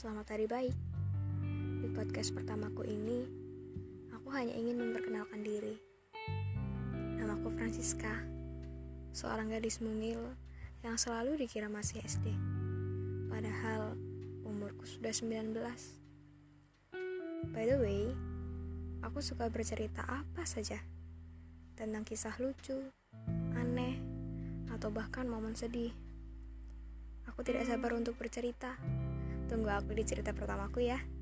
hari baik. Di podcast pertamaku ini, aku hanya ingin memperkenalkan diri. Namaku Francisca, seorang gadis mungil yang selalu dikira masih SD. Padahal umurku sudah 19. By the way, aku suka bercerita apa saja tentang kisah lucu, aneh, atau bahkan momen sedih. Aku tidak sabar untuk bercerita. Tunggu aku di cerita pertamaku ya.